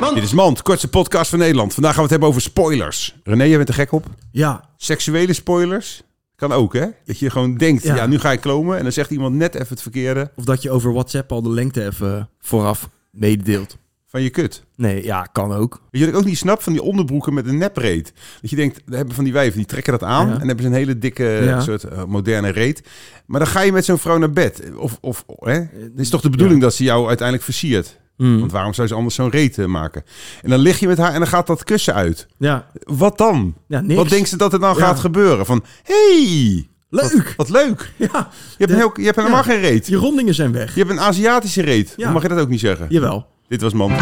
Dit is Mand, kortste podcast van Nederland. Vandaag gaan we het hebben over spoilers. René, je bent er gek op? Ja, Seksuele spoilers? Kan ook, hè? Dat je gewoon denkt, ja. Ja. nu ga ik klomen. En dan zegt iemand net even het verkeerde of dat je over WhatsApp al de lengte even vooraf mededeelt. van je kut. Nee, ja, kan ook. Weet je wat ik ook niet snap? Van die onderbroeken met een nepreet. Dat je denkt, we hebben van die wijven, die trekken dat aan. Ja. En hebben ze een hele dikke Ja. soort eh, moderne reet. Maar dan ga je met zo'n vrouw naar bed. Of, of hè? Het is toch de bedoeling dat ze jou uiteindelijk versiert? Mm. Want waarom zou ze anders zo'n reet eh, maken? En dan lig je met haar en dan gaat dat kussen uit. Ja, Wat dan? ja niks. Wat denkt ze dat er dan Ja. gaat gebeuren? Van, hey, Leuk! Wat, wat leuk. Ja, Je hebt, De- een heel, je hebt helemaal Ja. geen reet. je rondingen zijn weg. Je hebt een Aziatische reet. Ja. Dan mag je dat ook niet zeggen. Jawel. Dit was man.